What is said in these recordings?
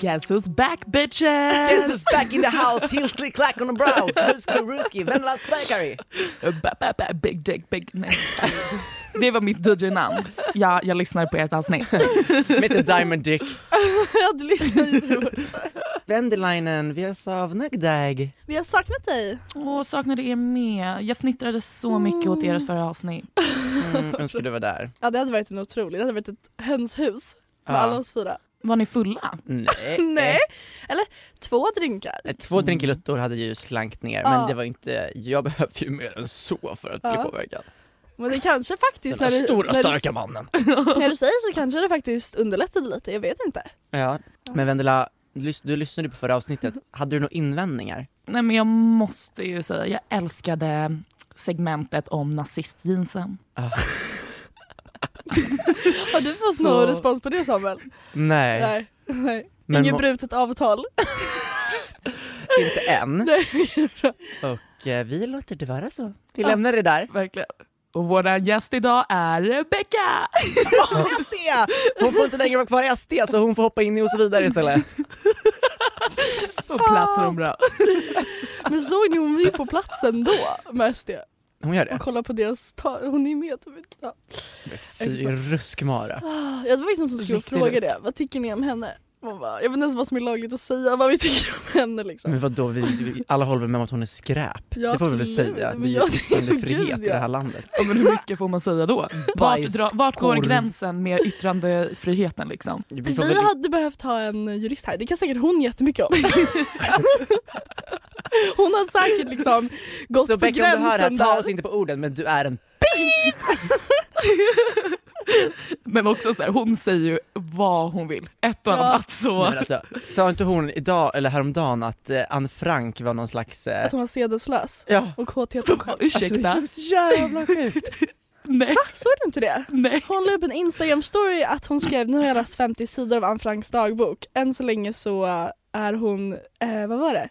Guess who's back bitches! Guess who's back in the house? Heels click clack on the brow. Ruski. Ba, ba, ba, big dick, big nej. Det var mitt DJ-namn. Ja, jag lyssnade på ert avsnitt. Mitt är Diamond Dick. Ja, du lyssnar ju. Vendelainen, vi har saknat dig. Vi har saknat dig. Åh, saknade er med. Jag fnittrade så mycket åt ert förra avsnitt. Mm, önskar du var där. Ja, det hade varit en otrolig. Det hade varit ett hönshus med Ja. alla oss fyra. Var ni fulla? Nej. Nej, eller två drinkar. Två drinkeluttor hade ju slankt ner Ja. men det var inte, jag behöver ju mer än så för att bli Ja. påverkad. Men det kanske faktiskt Den när du, stora när, starka mannen. du, när du säger så kanske det faktiskt underlättade lite, jag vet inte. Ja, men Vendela, du lyssnade på förra avsnittet, hade du några invändningar? Nej men jag måste ju säga, jag älskade segmentet om nazistjeansen. Har du fått Så- någon respons på det Samuel? Nej, Nej. Nej. Men Inget brutet avtal. inte än. Nej. Och eh, vi låter det vara så. Vi lämnar det där. Verkligen. Och vår gäst idag är Rebecca! SD! Hon får inte längre vara kvar i SD så hon får hoppa in i och så vidare istället. På plats är hon bra. Men såg ni hon var ju på platsen då med SD? Hon gör det? Och kolla på deras ta- hon är med. Ja. Fy ruskmara. Ah, Ja, det var ju någon som skulle Riktig fråga röst. det. Vad tycker ni om henne? Man bara, jag vet inte ens vad som är lagligt att säga vad vi tycker om henne liksom. Men vadå, vi, vi, alla håller väl med om att hon är skräp? Ja, det får vi väl absolut. säga? Men Vi jag- är ju frihet Gud, i det här landet. Ja, men hur mycket får man säga då? Vart, dra, vart går gränsen med yttrandefriheten liksom? Vi Vi hade behövt ha en jurist här, det kan säkert hon jättemycket om. hon har säkert liksom gått Så på Becka om du hör här, gränsen ta där. oss inte på orden men du är en Men också så här, hon säger ju vad hon vill. Ett och Ja. annat så... Alltså, Sa inte hon idag, eller häromdagen att eh, Anne Frank var någon slags... Eh... Att hon var sedeslös Ja, och kåtheten själv. Ursäkta? Alltså, det är så jävla sjukt! Nej, Såg du inte det? nej. Hon la upp en instagram-story att hon skrev, nu har jag läst 50 sidor av Anne Franks dagbok. Än så länge så äh, är hon, eh, vad var det?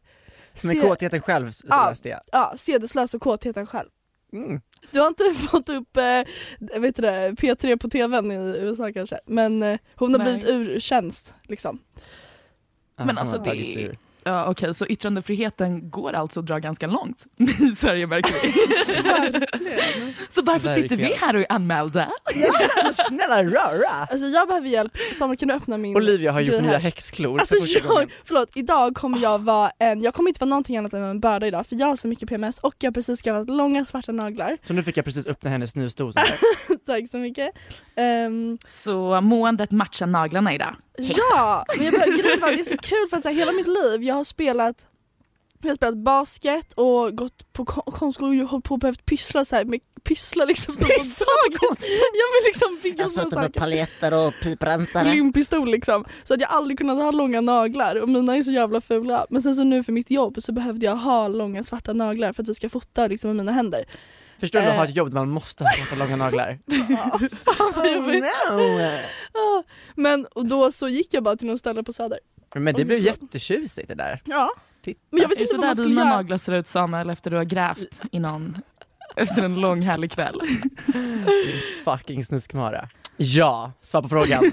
Med Se- kåtheten själv så Ja. läste jag. Ja, sedeslös och kåtheten själv. Mm. Du har inte fått upp eh, vet du det, P3 på tvn i USA kanske, men eh, hon har Nej. blivit ur tjänst liksom. Ja, Men alltså har det- ur. Ja, Okej, så yttrandefriheten går alltså att dra ganska långt i Sverige märker vi. så varför sitter vi Verkligen. här och är anmälda? Alltså, snälla röra! Alltså jag behöver hjälp, Samuel kan du öppna min Olivia har gjort grej nya här? häxklor Alltså för jag, gången. förlåt, idag kommer jag vara en, jag kommer inte vara någonting annat än en börda idag för jag har så mycket PMS och jag har precis skaffat långa svarta naglar. Så nu fick jag precis öppna hennes snusdosa här. Tack så mycket. Ehm, Så måendet matchar naglarna idag. Ja, men jag bara, det är så kul för att så här, hela mitt liv, jag har spelat jag har spelat basket och gått på kon- konstskola och hållit på och behövt pyssla så här med pyssla liksom som på dagis. Jag vill liksom bygga sådana sitter med saker. paljetter och piprensare. Limpistol liksom. Så att jag aldrig kunnat ha långa naglar och mina är så jävla fula. Men sen så nu för mitt jobb så behövde jag ha långa svarta naglar för att vi ska fota liksom med mina händer. Förstår du att Eh. ha ett jobb där man måste ha så långa naglar? Vet- Ah, Men och då så gick jag bara till någon ställe på Söder. Men det blev jättetjusigt det där. Ja. Titta. Men jag Är visste det inte vad man skulle dina göra. naglar ser ut Samuel efter du har grävt i någon, efter en lång härlig kväll? Fucking snuskmara. Ja, svar på frågan.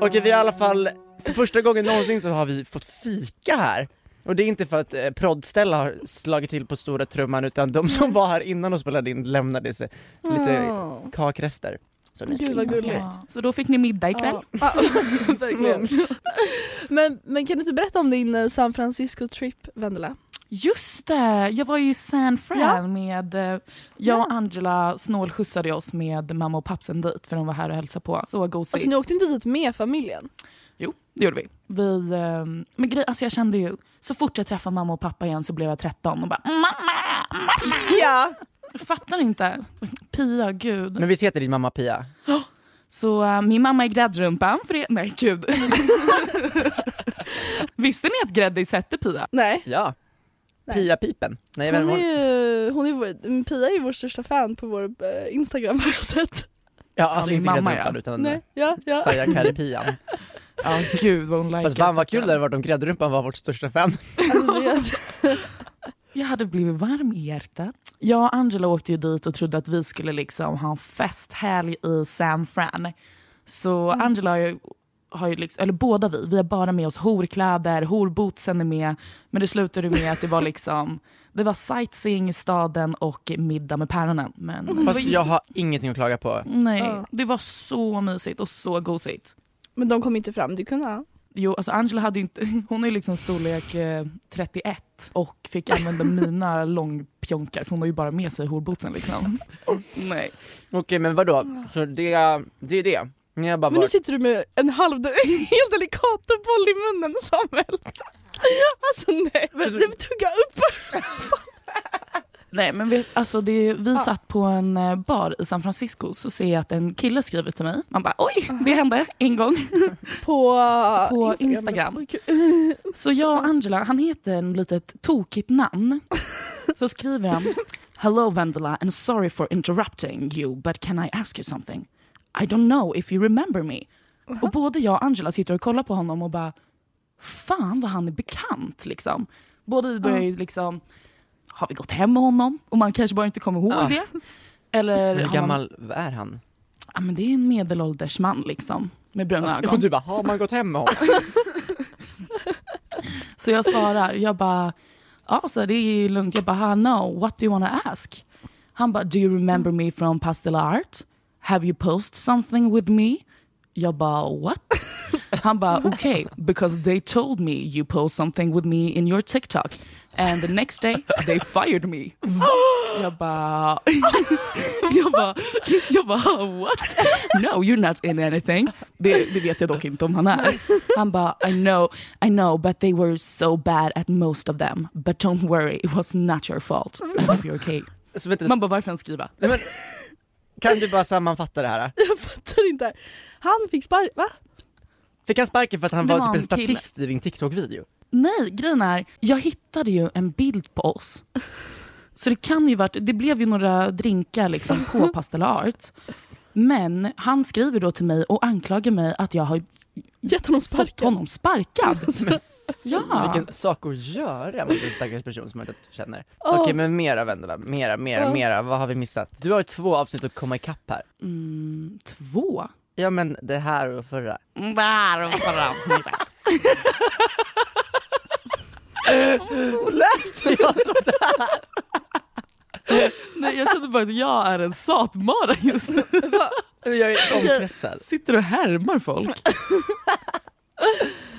Okej, vi har i alla fall, för första gången någonsin så har vi fått fika här. Och det är inte för att eh, proddställa har slagit till på stora trumman utan de som var här innan och spelade in lämnade sig lite kakrester. Så Gud vad gulligt. Ja, så då fick ni middag ikväll? Ja, ja, verkligen. men, men kan du inte berätta om din eh, San Francisco-trip, Vendela? Just det, jag var ju i San Fran Ja. med, eh, jag och Angela snålskjutsade oss med mamma och pappsen dit för de var här och hälsade på. Så gosigt. Alltså ni åkte inte dit med familjen? Jo, det gjorde vi. vi eh, men grej, alltså jag kände ju, så fort jag träffade mamma och pappa igen så blev jag 13 och bara mamma, mamma. Ja! Jag fattar inte. Pia, gud. Men visst heter din mamma Pia? Så eh, min mamma är gräddrumpan för er. Nej gud. Visste ni att Gräddis hette Pia? Nej. Ja. Nej. Pia-pipen. Nej, Hon är ju, hon är vår, Pia är ju vår största fan på vår eh, Instagram har jag sett. Ja, alltså min inte mamma, gräddrumpan ja. utan Nej, ja, ja. Saja Kari-pian. Ja gud vad hon likar. Fast fan vad kul det hade varit om gräddrumpan var vårt största fan. Jag hade blivit varm i hjärtat. Jag och Angela åkte ju dit och trodde att vi skulle liksom ha en festhelg i San Fran. Så Angela har ju, har ju liksom, eller båda vi, vi har bara med oss horkläder, horbootsen är med. Men det slutade med att det var liksom, det var sightseeing i staden och middag med päronen. Men Fast jag har ingenting att klaga på. nej, det var så mysigt och så gosigt. Men de kom inte fram, du kunde ha. Jo, alltså Angela hade ju inte, hon är ju liksom storlek eh, 31 och fick använda mina långpjonkar för hon har ju bara med sig horbootsen liksom. Nej. Okej men vadå, så det, det är det? Ni har bara Men nu varit... sitter du med en halv, en helt delikat boll i munnen Samuel. Alltså nej, men, vill tugga upp. Nej men vet, alltså det, vi satt på en eh, bar i San Francisco så ser jag att en kille skriver till mig. Man bara oj, det hände en gång. På, På Instagram. Gud. Så jag och Angela, han heter en litet tokigt namn. Så skriver han Hello Vendela and sorry for interrupting you but can I ask you something? I don't know if you remember me. Och både jag och Angela sitter och kollar på honom och bara Fan vad han är bekant liksom. Båda vi börjar ju liksom Har vi gått hem med honom? Och man kanske bara inte kommer ihåg Ja. det. Eller Hur har man- gammal är han? Ja men det är en medelålders man liksom. Med bruna ögon. Och du bara, har man gått hem med honom? Så jag svarar, jag bara, ja så det är lugnt. Jag bara, no, what do you wanna ask? Han bara, do you remember me from Pastel Art? Have you posted something with me? Jag bara, what? Han bara, okay, because they told me you post something with me in your TikTok. And the next day they fired me. Jag bara, jag bara, jag bara, what? No, you're not in anything. Det, det vet jag dock inte om han är. Han bara, I know, I know, but they were so bad at most of them. But don't worry, it was not your fault. I hope you're okay. Man bara, varför han skriva? nej, men, kan du bara sammanfatta det här? Jag fattar inte. Han fick spark, va? Fick han sparken för att han Det var, var typ en en kille. statist i din TikTok-video? Nej, grejen är, jag hittade ju en bild på oss. Så det kan ju varit, det blev ju några drinkar liksom på Pastel Art. Men han skriver då till mig och anklagar mig att jag har Gett honom fått honom sparkad. Ja. Vilken sak att göra mot en stackars person som man inte känner. Åh. Okej men mera Vendela, mera, mera, Ja. mera, vad har vi missat? Du har ju två avsnitt att komma ikapp här. Mm, två? Ja men det här och förra. Varför avsnittet? Lät jag sådär? Nej, jag känner bara att jag är en satmara just nu. Jag är omkretsad. Sitter och härmar folk.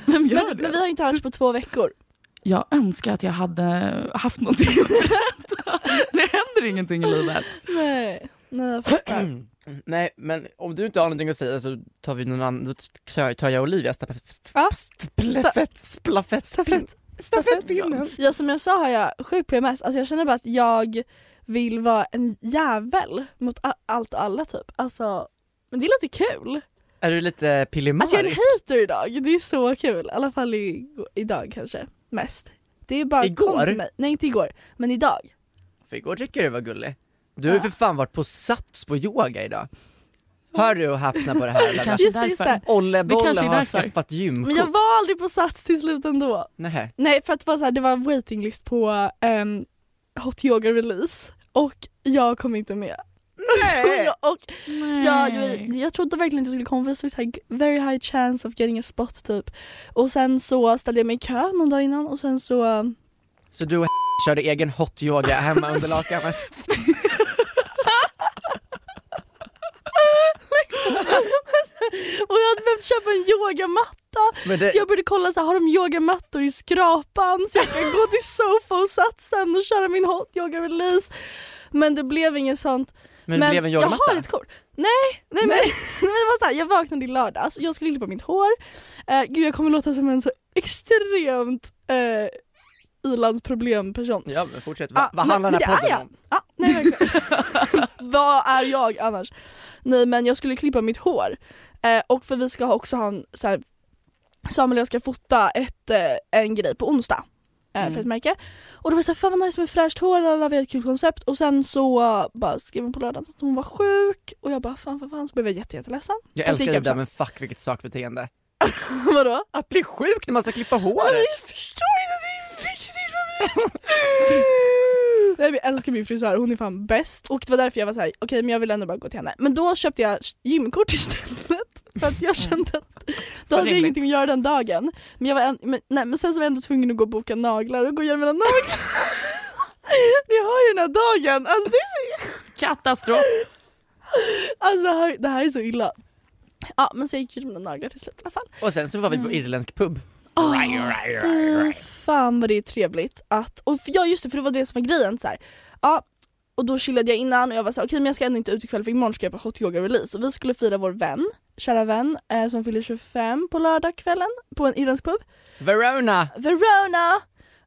Vem gör Men, det? men vi har inte hörts på två veckor. Jag önskar att jag hade haft någonting att berätta. Det händer ingenting i livet. Nej, nej jag fattar. Nej men om du inte har någonting att säga så tar vi någon annan, då tar jag Olivia stafett, Ja. splafett, stafett, stafettpinnen. Ja som jag sa har jag sjuk PMS, alltså jag känner bara att jag vill vara en jävel mot allt och alla typ. Alltså, men det är lite kul. Är du lite pillemarisk? Alltså jag är en hater idag, det är så kul. I alla fall i, idag kanske, mest. Det är bara Igår? Nej inte igår, men idag. För igår tycker jag du var gullig. Du har ju för fan varit på Sats på yoga idag. Hör du och häpna på det här? Kanske Just det, just det. Olle Bolle har därför. skaffat gymkort. Men jag var aldrig på Sats till slut ändå. Nej. Nej för att det var, så här, det var waitinglist på um, Hot Yoga Release och jag kom inte med. Så jag, och Ja, jag, jag trodde verkligen inte jag skulle komma för det stod så här, very high chance of getting a spot typ. Och sen så ställde jag mig i kö någon dag innan och sen så Så du och körde egen hot yoga hemma under lakanet? Och jag hade behövt köpa en yogamatta Men det, så jag började kolla så här, har de yogamattor i skrapan så jag kan gå till Sofa och Satsen och köra min hot yoga release. Men det blev inget sånt. men det blev en jag har ett kort. Nej, nej, men, nej. men det var så här, jag vaknade i lördags och jag skulle klippa mitt hår. Eh, gud jag kommer låta som en så extremt eh, ilandsproblemperson. Ja men fortsätt, Va, Ja, vad men- handlar den men här podden jag. om? Ja, nej. Vad är jag annars? Nej men jag skulle klippa mitt hår eh, och för vi ska också ha en så här, Samuel och jag ska fota ett, eh, en grej på onsdag eh, Mm. för ett märke. Och då var det såhär, fan vad nice med fräscht hår, alla vi har ett kul koncept och sen så bara skrev hon på lördagen att hon var sjuk och jag bara fan fan fan så blev jag jätte, jätteledsen. Jag Fast älskar det där men fuck vilket sakbeteende. Vadå? Att bli sjuk när man ska klippa håret! Alltså, jag förstår inte det är viktigt för mig! Nej, jag älskar min frisör, hon är fan bäst och det var därför jag var såhär, okej men jag vill ändå bara gå till henne. Men då köpte jag gymkort istället för att jag kände att då hade jag ingenting att göra den dagen. Men, jag var en, men, nej, men sen så var jag ändå tvungen att gå och boka naglar och gå och göra mina naglar. Ni har ju den här dagen, alltså det är så, Katastrof. alltså, det, här, det här är så illa. Ja men så jag gick ju mina naglar till slut i alla fall. Och sen så var vi på irländsk pub. Åh, fy fan vad det är trevligt att, och för, ja just det för det var det som var grejen så här. Ja, och då chillade jag innan och jag var så här, okej men jag ska ändå inte ut ikväll för imorgon ska jag på hot yoga release och vi skulle fira vår vän, kära vän eh, som fyller 25 på lördagskvällen på en irländsk pub, Verona! Verona!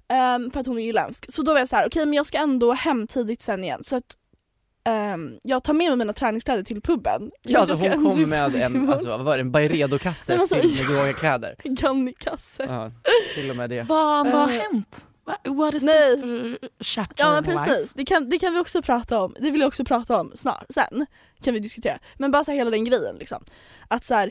ehm, för att hon är irländsk. Så då var jag så här, okej men jag ska ändå hem tidigt sen igen så att ehm, jag tar med mig mina träningskläder till puben. Ja alltså hon kom ändå med en, alltså, vad var det, en Byredo-kasse Det var så- fylld med yogakläder. Gannikasse. Ja, till och med det. Vad vad har Eh, hänt? What is nej. this för chapter Ja men precis, det kan, det kan vi också prata om, det vill jag också prata om snart, sen kan vi diskutera. Men bara så här, hela den grejen liksom. Att så här,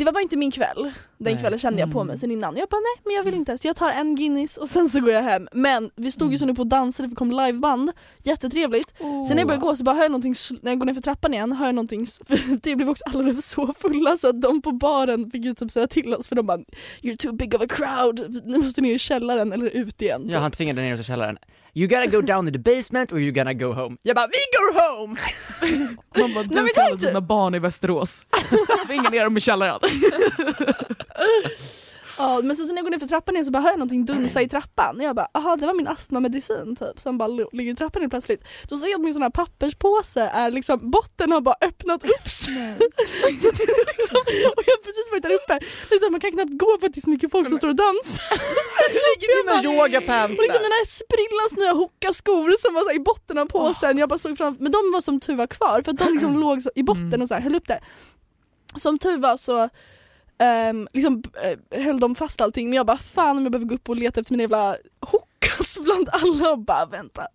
det var bara inte min kväll, den Nej. kvällen kände jag på mig Mm. sen innan. Jag bara nej men jag vill inte, så jag tar en Guinness och sen så går jag hem. Men vi stod ju så nu på och dansade för det kom liveband, jättetrevligt. Sen när jag började gå så bara hör jag någonting, när jag går ner för trappan igen, hör jag någonting, för det blev också, alla blev så fulla så att de på baren fick ju typ säga till oss för de bara You're too big of a crowd, ni måste ner i källaren eller ut igen. Ja typ. han tvingade ner oss i källaren. You gotta go down to the basement or you gonna go home. Jag bara, vi går home! Man bara, du kallar dina barn i Västerås. Tvinga ner dem i källaren. Ja men så, så när jag går ner för trappan igen så bara hör jag någonting dunsa i trappan. Jag bara aha det var min astmamedicin typ som bara ligger i trappan helt plötsligt. Då ser jag att min sån här papperspåse är liksom, botten har bara öppnat upp sig. det liksom, och jag har precis varit där uppe, liksom, man kan knappt gå för att det är så mycket folk som står och dansar. Dina yogapants Och liksom mina sprillans nya hoka-skor som var så här i botten av påsen, jag bara såg fram men de var som tur var kvar för att de liksom låg i botten och så här, höll upp där. Som tur var så um, liksom, eh, höll de fast allting men jag bara fan om jag behöver gå upp och leta efter mina jävla hokas bland alla och bara vänta.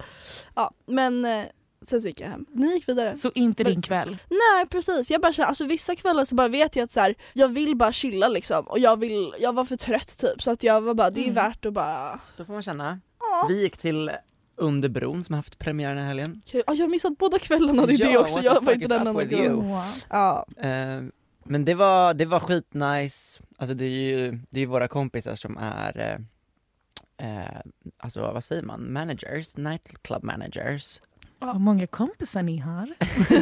Ja men eh, sen så gick jag hem. Ni gick vidare. Så inte din kväll. Nej precis, jag bara känner, alltså vissa kvällar så bara vet jag att så här, jag vill bara chilla liksom och jag vill, jag var för trött typ så att jag var bara, det är Mm. värt att bara Så får man känna. Ja. Vi gick till Under bron som har haft premiär den här helgen. Ja, jag har missat båda kvällarna, det är Ja, det också. Jag var inte den enda. Ja. Eh, Men det var, det var skitnice, alltså det är ju, det är ju våra kompisar som är, eh, eh, alltså vad säger man, managers, nightclub managers. Vad många kompisar ni har.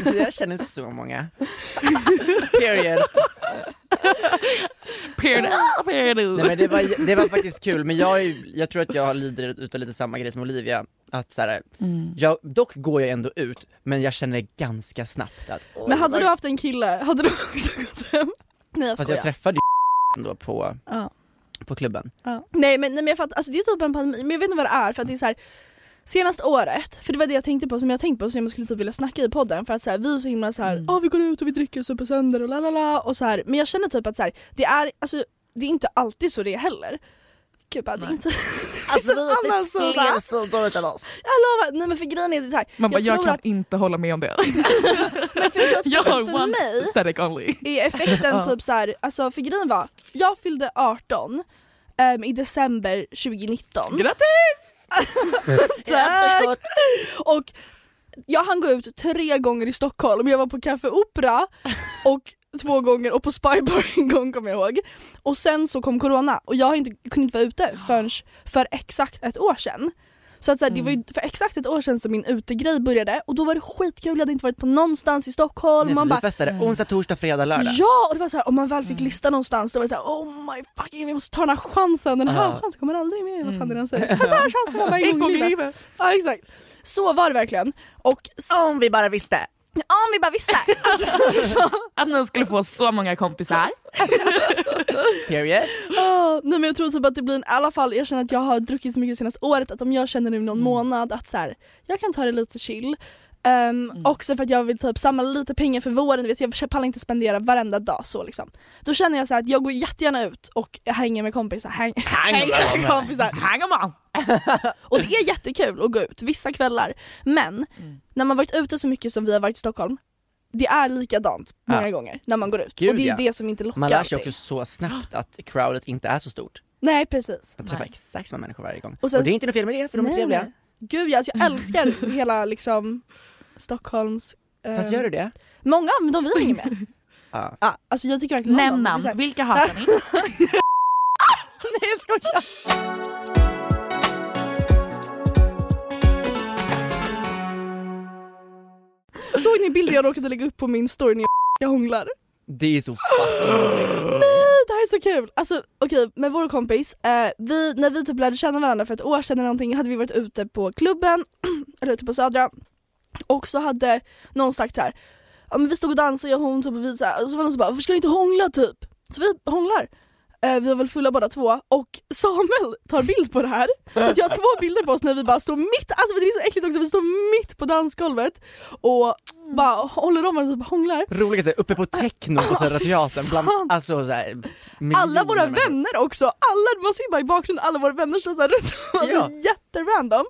Så jag känner så många. Period. Ah. Nej men det var, det var faktiskt kul, men jag, är, jag tror att jag lider utav lite samma grej som Olivia, att så här, Mm. jag, dock går jag ändå ut, men jag känner ganska snabbt att oj, Men hade vad- du haft en kille, hade du också gått hem? Nej jag Fast skojar. jag träffade ju ändå på, Ja. på klubben. Ja. Nej men, nej men jag fattar, alltså det är typ en pandemi, men jag vet inte vad det är för att det är så här. Senaste året, för det var det jag tänkte på som jag tänkte på som jag skulle typ vilja snacka i podden för att så här, vi är så himla så här, Mm. "Ah, vi går ut och vi dricker super sönder och la la la och så här. men jag känner typ att så här, det är alltså det är inte alltid så det är heller. Gud bara, det är inte Alltså vi har fler sidor utav oss. Jag lovar, nej men för grejen är så här, Man bara, jag jag, tror kan att, inte hålla med om det. men för, jag jag har för one mig aesthetic only. är effekten typ så här, alltså för grejen var, jag fyllde 18 ehm, i december 2019. Grattis! Tack! Och jag hann gå ut tre gånger i Stockholm, jag var på Café Opera och två gånger och på Spybar en gång kommer jag ihåg. Och sen så kom corona och jag inte, kunde inte vara ute förrän för exakt ett år sedan. Så att så här, det var ju för exakt ett år sedan som min utegrej började och då var det skitkul, jag hade inte varit på någonstans i Stockholm. Nej, så man vi bara, festade onsdag, torsdag, fredag, lördag. Ja! Och det var så här, om man väl fick lista någonstans då var det så här, oh my fucking vi måste ta den här chansen, den här Ja. chansen kommer aldrig med, vad fan är det han säger? Den här chansen får man bara en gång i livet. Ja exakt. Så var det verkligen. Och Om vi bara visste! Om vi bara visste. Alltså, Att ni skulle få så många kompisar. Period. ah, nej men jag tror typ att det blir en, i alla fall, jag känner att jag har druckit så mycket det senaste året att om jag känner nu någon månad att så här, jag kan ta det lite chill. Um, Också för att jag vill typ samla lite pengar för våren, du vet, jag pallar inte spendera varenda dag så liksom. Då känner jag så att jag går jättegärna ut och hänger med kompisar, häng, hänger med kompisar. Hang on. Och det är jättekul att gå ut vissa kvällar. Men när man varit ute så mycket som vi har varit i Stockholm, det är likadant många Ja. gånger när man går ut. Gud, och det är ja. det som inte lockar Man lär sig alltid. också så snabbt att crowdet inte är så stort. Nej precis. Man träffar exakt samma människor varje gång. Och Och, sen- det är inte något fel med det, för de är Nej, trevliga. Gud ja, alltså jag älskar hela liksom Stockholms... eh, Fast gör du det? Många av de vi hänger med. Ja. ja, alltså jag tycker verkligen Nämn namn, vilka hatar ni? Nej jag skojar! Såg ni bilden jag råkade lägga upp på min story när jag hånglar? Det är så fucking. Nej, det här är så kul! Alltså okej, med vår kompis, eh, vi, när vi typ lärde känna varandra för ett år sedan eller någonting hade vi varit ute på klubben, eller ute på Södra och så hade någon sagt så här. Ja, men vi stod och dansade jag och hon typ och vi så här, och så var någon som bara varför ska ni inte hångla typ? Så vi hånglar. Eh, vi var väl fulla båda två och Samuel tar bild på det här. Så att jag har två bilder på oss när vi bara står mitt, alltså det är så äckligt också, vi står mitt på dansgolvet och bara håller om varandra och typ hånglar. Roligt att uppe på techno på Södra Teatern bland, alltså såhär alla våra vänner också, alla, man ser bara i bakgrunden alla våra vänner står såhär runt om, alltså Ja. jätterandom.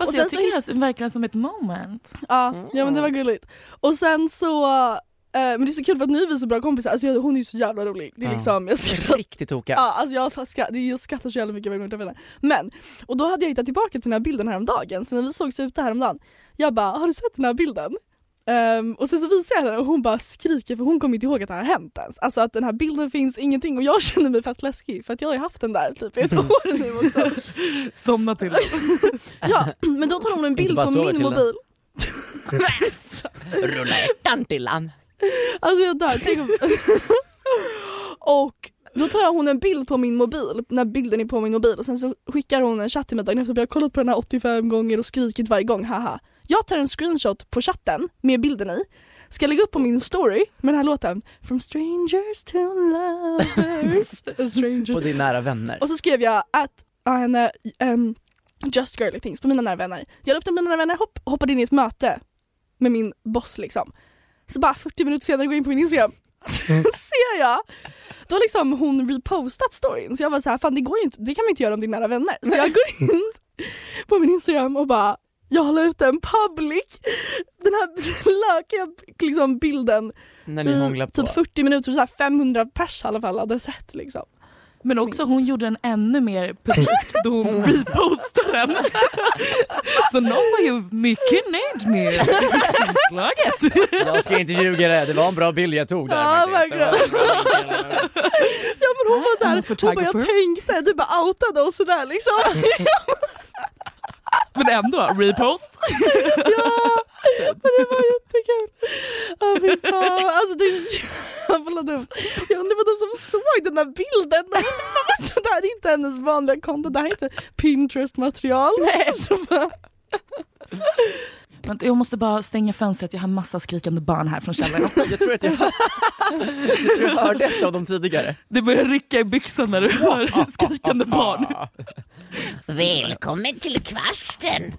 Fast Och jag sen så tycker det är verkligen som ett moment. Ja, ja men det var gulligt. Och sen så, eh, men det är så kul för att nu är vi så bra kompisar, alltså hon är så jävla rolig. Det är Ja. liksom, jag skrattar, Riktigt tokiga. ja, alltså jag, skrattar, jag skrattar så jävla mycket varje gång jag träffar henne. Men, och då hade jag hittat tillbaka till den här bilden häromdagen, så när vi sågs ute häromdagen, jag bara har du sett den här bilden? Ehm, och sen så visar jag den och hon bara skriker för hon kommer inte ihåg att det här har hänt ens. Alltså att den här bilden finns ingenting och jag känner mig fett läskig för att jag har ju haft den där typ i ett år nu också. Somna till. Ja, men då tar hon en bild på min mobil. Rulla ettan till han. Alltså jag dör, tänk om... Och då tar hon en bild på min mobil, när bilden är på min mobil och sen så skickar hon en chatt till mig dagen efter, jag har kollat på den här 85 gånger och skrikit varje gång, haha. Jag tar en screenshot på chatten med bilden i, ska lägga upp på min story med den här låten From strangers to lovers Och strangers. det är nära vänner. Och så skrev jag att henne, um, just girly things på mina nära vänner. Jag la upp den på mina nära vänner, hopp, hoppade in i ett möte med min boss liksom. Så bara 40 minuter senare går jag in på min Instagram, ser jag, då har liksom hon repostat storyn så jag var så här, fan det går ju inte, det kan man inte göra om det är nära vänner. Så jag går in på min Instagram och bara jag la ut en public, den här lökiga liksom, bilden När ni i typ 40 minuter, så här 500 pers i alla fall hade sett liksom. Men också Minst. hon gjorde den ännu mer publik då hon repostade den. Så någon var ju mycket nöjd med inslaget. Jag ska inte ljuga det, det var en bra bild jag tog där Ja, var- Ja men hon var såhär, hon bara jag tänkte, du bara outade oss sådär liksom. Men ändå, repost. ja, men det var jättekul. Ja fy fan, alltså det förlåt, jag undrar vad de som såg den här bilden, alltså, det här är inte hennes vanliga konto, det här är inte Pinterest material. Nej. Så bara, Vänta, jag måste bara stänga fönstret, jag har massa skrikande barn här från källaren. Jag tror att jag, jag, tror jag hörde ett av dem tidigare. Det börjar rycka i byxan när du hör skrikande barn. Välkommen till kvasten!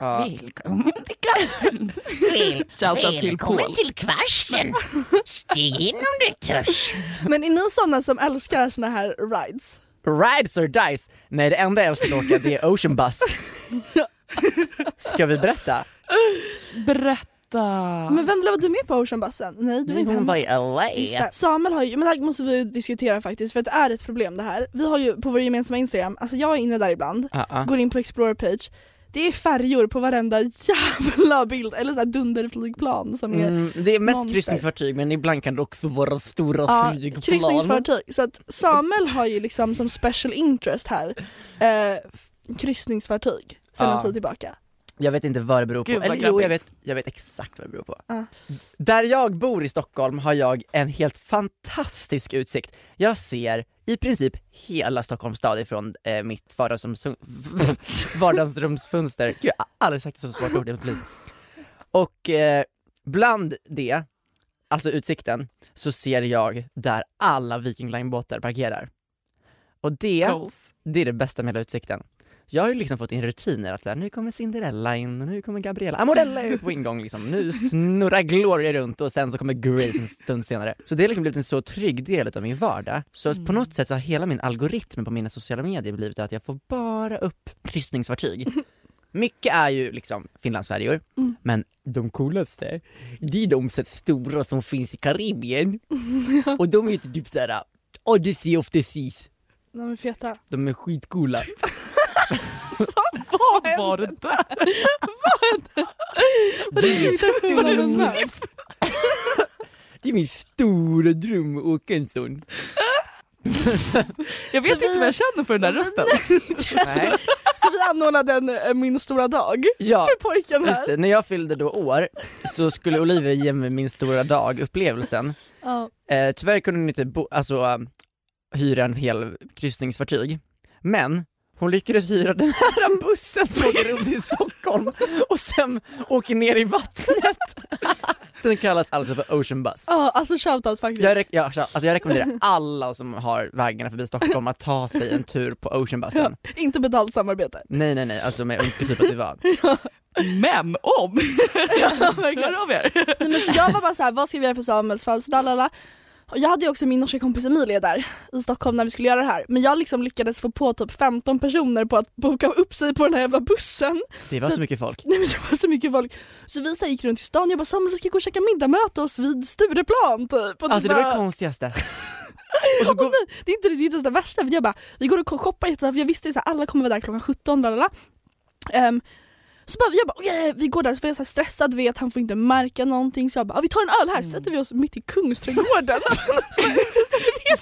Välkommen till kasten. Väl, Shoutout till välkommen Paul. till kvasten! Stig in om du törs. men är ni sådana som älskar såna här rides? Rides or dice? Nej det enda jag älskar att åka det är Ocean Bus. Ska vi berätta? Berätta. Men Vendela var du med på oceanbussen? Nej du var inte Hon hemma. var i LA. Samuel har ju, men det här måste vi ju diskutera faktiskt för att det är ett problem det här. Vi har ju på vår gemensamma Instagram, alltså jag är inne där ibland, ja. går in på Explorer page, det är färjor på varenda jävla bild, eller såhär dunderflygplan som är Mm, det är mest monster. kryssningsfartyg men ibland kan det också vara stora Ja, flygplan. kryssningsfartyg. Så att Samuel har ju liksom som special interest här eh, kryssningsfartyg sedan Ja. en tid tillbaka. Jag vet inte vad det beror på, Gud, eller jo jag vet, jag vet exakt vad det beror på. Ja. Där jag bor i Stockholm har jag en helt fantastisk utsikt. Jag ser i princip hela Stockholms stad ifrån eh, mitt vardagsrums, vardagsrumsfönster. Gud, jag har aldrig sagt ett så svårt ord i mitt liv. Och eh, bland det, alltså utsikten, så ser jag där alla Viking Line-båtar parkerar. Och det Goals. det är det bästa med hela utsikten. Jag har ju liksom fått in rutiner att så här, nu kommer Cinderella in och nu kommer Gabriella, Amorella är på ingång liksom, nu snurrar Gloria runt och sen så kommer Grace en stund senare. Så det har liksom blivit en så trygg del av min vardag, så att på något sätt så har hela min algoritm på mina sociala medier blivit att jag får bara upp kryssningsfartyg. Mycket är ju liksom Finlandsfärjor, Mm. men de coolaste, det är de stora som finns i Karibien. Och de heter typ såhär Odyssey of the Seas. De är feta. De är skitcoola. Vad var det där? Det är, Vad är den där? det är min stora dröm att åka en sån. Jag vet Så inte vi- vad jag känner för den där rösten. Nej. Så vi anordnade en eh, Min stora dag Ja, för pojken just här. det. När jag fyllde då år så skulle Olivia ge mig min stora dag-upplevelsen. Ja. Eh, tyvärr kunde hon inte bo, alltså, eh, hyra en hel kryssningsfartyg, men hon lyckades hyra den här bussen som åker runt i Stockholm och sen åker ner i vattnet. Den kallas alltså för Ocean Bus. Ja, alltså shoutout faktiskt. Jag, re- ja, alltså jag rekommenderar alla som har vägarna förbi Stockholm att ta sig en tur på Oceanbussen. Inte betalt samarbete. Nej nej nej, alltså men jag önskar typ att det var. Men om! Hör av er. Nej, men så jag var bara så här, vad ska vi göra för Samuels födelsedag? Och jag hade ju också min norska kompis Emilia där i Stockholm när vi skulle göra det här. Men jag liksom lyckades få på typ 15 personer på att boka upp sig på den här jävla bussen. Det var Så- så mycket folk. Nej men det var så mycket folk. Så vi så gick runt i stan, jag bara Samuel vi ska gå och käka middag, möta oss vid Stureplan typ. Och Alltså det bara, var det konstigaste. Och Och går, nej, det är inte det, det, är inte det värsta, för jag bara, vi går och shoppar jättesnabbt, för jag visste ju att alla kommer vara där klockan 17, lalala. Um, så bara, jag bara, okej vi går där, så var jag så stressad, vet han får inte märka någonting så jag bara, "Ja, vi tar en öl här, så sätter vi oss mitt i Kungsträdgården. Funny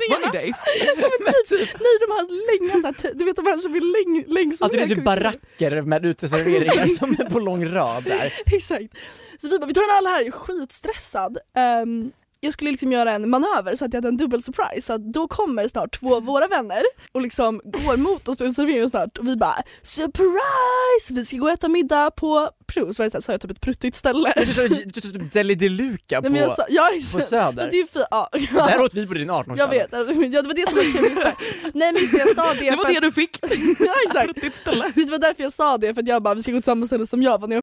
typ, nej de här länge, så här, du vet de här som är läng, längs alltså det är typ baracker med uteserveringar som är på lång rad där. Exakt. Så vi bara, vi tar en öl här, jag är skitstressad. Ehm, jag skulle liksom göra en manöver så att jag hade en dubbel surprise. Så att då kommer snart två av våra vänner och liksom går mot oss på uteserveringen snart och vi bara surprise! Vi ska gå och äta middag på, Pru, så var det så här, sa jag typ ett pruttigt ställe. Det är så- det är typ Deli de Luca på, Nej, sa, ja, på. Söder. Det är ju fi- ja, Där åt vi på din 18-årsdag. jag vet, ja, det var det som var kul. Nej men just det, jag sa det Det var det du fick. ja, exakt. Ruttigt ställe. Det var därför jag sa det, för att jag bara vi ska gå till samma ställe som jag var när jag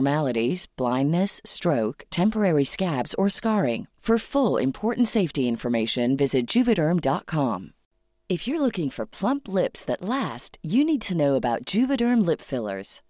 abnormalities, blindness, stroke, temporary scabs, or scarring. For full important safety information, visit juvederm.com. If you're looking for plump lips that last, you need to know about Juvederm lip fillers.